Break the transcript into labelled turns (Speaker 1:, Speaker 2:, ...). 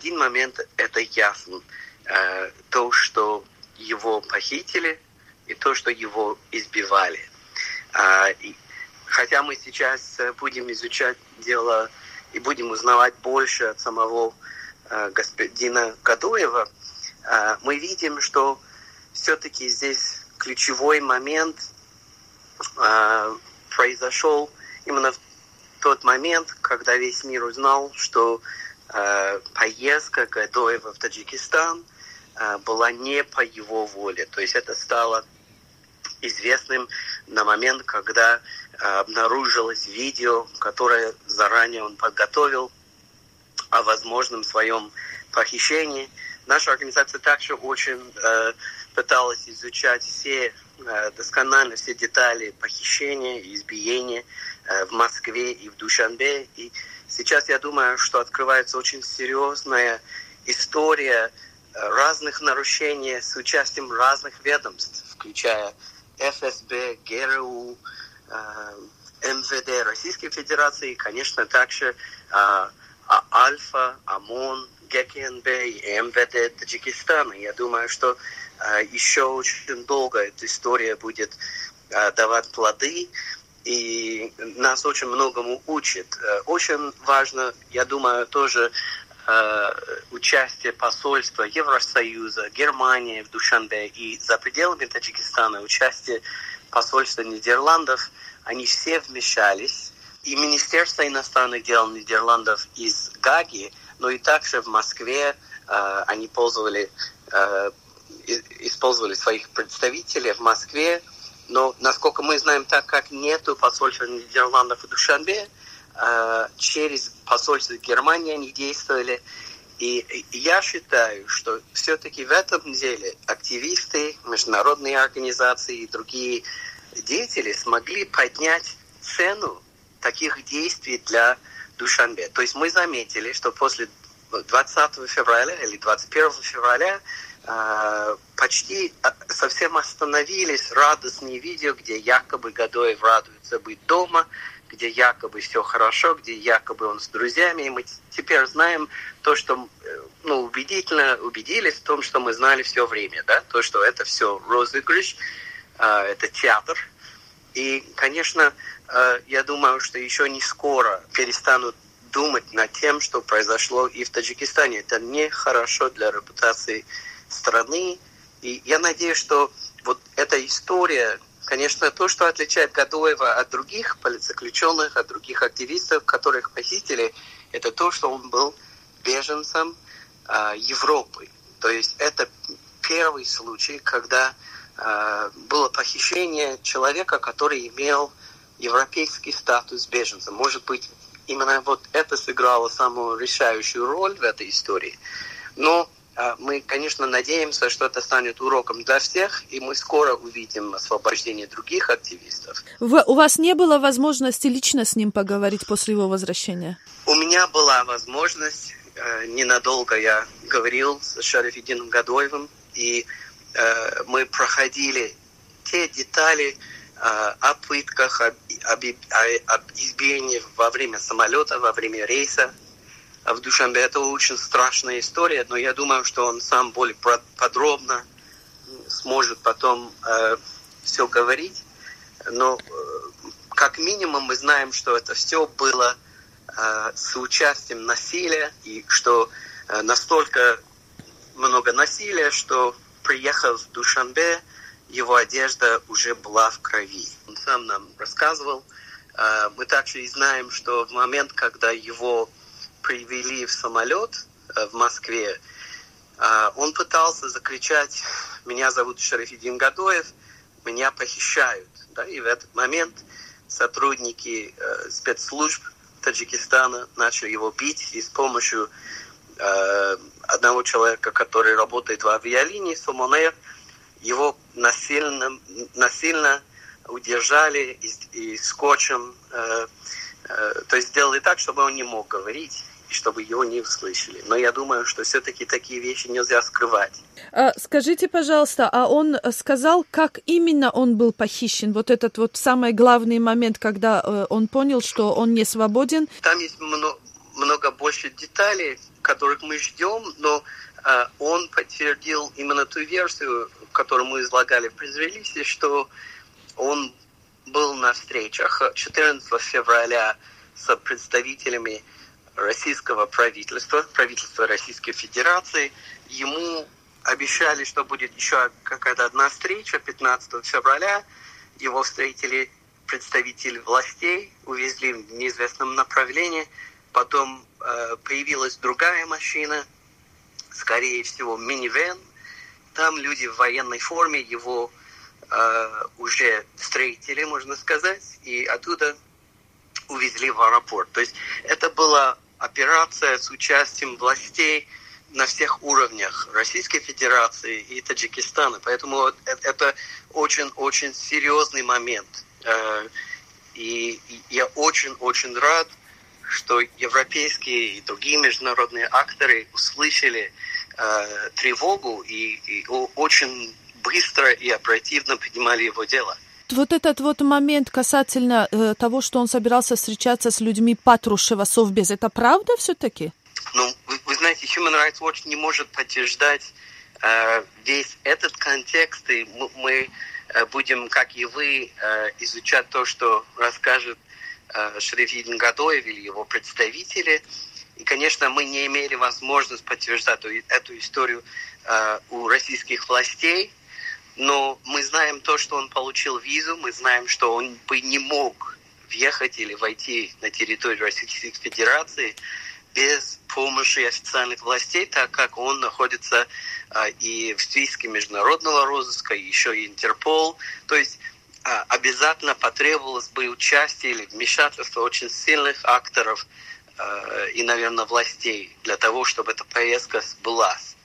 Speaker 1: один момент это ясно. Э, то, что его похитили, и то, что его избивали. Э, хотя мы сейчас э, будем изучать дело и будем узнавать больше от самого господина Кадуева, мы видим, что все-таки здесь ключевой момент произошел именно в тот момент, когда весь мир узнал, что поездка Гадоева в Таджикистан э, была не по его воле. То есть это стало известным на момент, когда э, обнаружилось видео, которое заранее он подготовил о возможном своем похищении. Наша организация также очень э, пыталась изучать все э, досконально все детали похищения избиения э, в Москве и в Душанбе. И сейчас я думаю, что открывается очень серьезная история э, разных нарушений с участием разных ведомств, включая ФСБ, ГРУ, МВД Российской Федерации, и, конечно, также а, Альфа, ОМОН, ГКНБ и МВД Таджикистана. Я думаю, что еще очень долго эта история будет а, давать плоды, и нас очень многому учит. А, очень важно, я думаю, тоже участие посольства Евросоюза, Германии в Душанбе и за пределами Таджикистана, участие посольства Нидерландов, они все вмешались. И Министерство иностранных дел Нидерландов из Гаги, но и также в Москве э, они пользовали э, использовали своих представителей в Москве, но, насколько мы знаем, так как нету посольства Нидерландов в Душанбе, а, через посольство Германии они действовали. И я считаю, что все-таки в этом деле активисты, международные организации и другие деятели смогли поднять цену таких действий для Душанбе. То есть мы заметили, что после 20 февраля или 21 февраля почти а, совсем остановились радостные видео, где якобы Гадоев радуется быть дома, где якобы все хорошо, где якобы он с друзьями. И мы теперь знаем то, что э, ну, убедительно убедились в том, что мы знали все время, да, то, что это все розыгрыш, а, это театр. И, конечно, я думаю, что еще не скоро перестанут думать над тем, что произошло и в Таджикистане. Это не хорошо для репутации страны. И я надеюсь, что вот эта история, конечно, то, что отличает Гадуева от других политзаключенных, от других активистов, которых похитили, это то, что он был беженцем э, Европы. То есть это первый случай, когда э, было похищение человека, который имел европейский статус беженца. Может быть, именно вот это сыграло самую решающую роль в этой истории. Но мы, конечно, надеемся, что это станет уроком для всех, и мы скоро увидим освобождение других активистов.
Speaker 2: Вы, у вас не было возможности лично с ним поговорить после его возвращения?
Speaker 1: У меня была возможность. Э, ненадолго я говорил с Шарифидином Гадоевым, и э, мы проходили те детали э, о пытках, об, об, об избиении во время самолета, во время рейса, в Душанбе. Это очень страшная история, но я думаю, что он сам более подробно сможет потом э, все говорить. Но э, как минимум мы знаем, что это все было э, с участием насилия, и что э, настолько много насилия, что приехав в Душанбе, его одежда уже была в крови. Он сам нам рассказывал. Э, мы также и знаем, что в момент, когда его привели в самолет э, в Москве, а, он пытался закричать «Меня зовут Шарафидин Гадоев, меня похищают». Да, и в этот момент сотрудники э, спецслужб Таджикистана начали его бить и с помощью э, одного человека, который работает в авиалинии, Сомонер, его насильно, насильно удержали и, и скотчем, э, э, то есть сделали так, чтобы он не мог говорить и чтобы его не услышали. Но я думаю, что все-таки такие вещи нельзя скрывать.
Speaker 2: А, скажите, пожалуйста, а он сказал, как именно он был похищен? Вот этот вот самый главный момент, когда э, он понял, что он не свободен?
Speaker 1: Там есть много, много больше деталей. которых мы ждем, но э, он подтвердил именно ту версию, которую мы излагали в пресс-релизе, что он был на встречах 14 февраля с представителями российского правительства, правительства Российской Федерации. Ему обещали, что будет еще какая-то одна встреча 15 февраля. Его встретили представители властей, увезли в неизвестном направлении. Потом э, появилась другая машина, скорее всего, минивэн. Там люди в военной форме его э, уже встретили, можно сказать, и оттуда увезли в аэропорт. То есть это была операция с участием властей на всех уровнях Российской Федерации и Таджикистана. Поэтому это очень-очень серьезный момент. Э, и я очень-очень рад, что европейские и другие международные акторы услышали э, тревогу и, очень быстро и оперативно поднимали его дело.
Speaker 2: Вот этот вот момент касательно э, того, что он собирался встречаться с людьми Патрушева, Совбез, это правда все-таки?
Speaker 1: Ну, вы, вы знаете, Human Rights Watch не может подтверждать э, весь этот контекст, и мы, мы э, будем, как и вы, э, изучать то, что расскажет э, Шериф Гадоев или его представители. И, конечно, мы не имели возможности подтверждать эту историю э, у российских властей, но мы знаем то, что он получил визу, мы знаем, что он бы не мог въехать или войти на территорию Российской Федерации без помощи официальных властей, так как он находится а, и в списке международного розыска, еще и Интерпол. То есть а, обязательно потребовалось бы участие или вмешательство очень сильных акторов а, и, наверное, властей для того, чтобы эта поездка сбылась.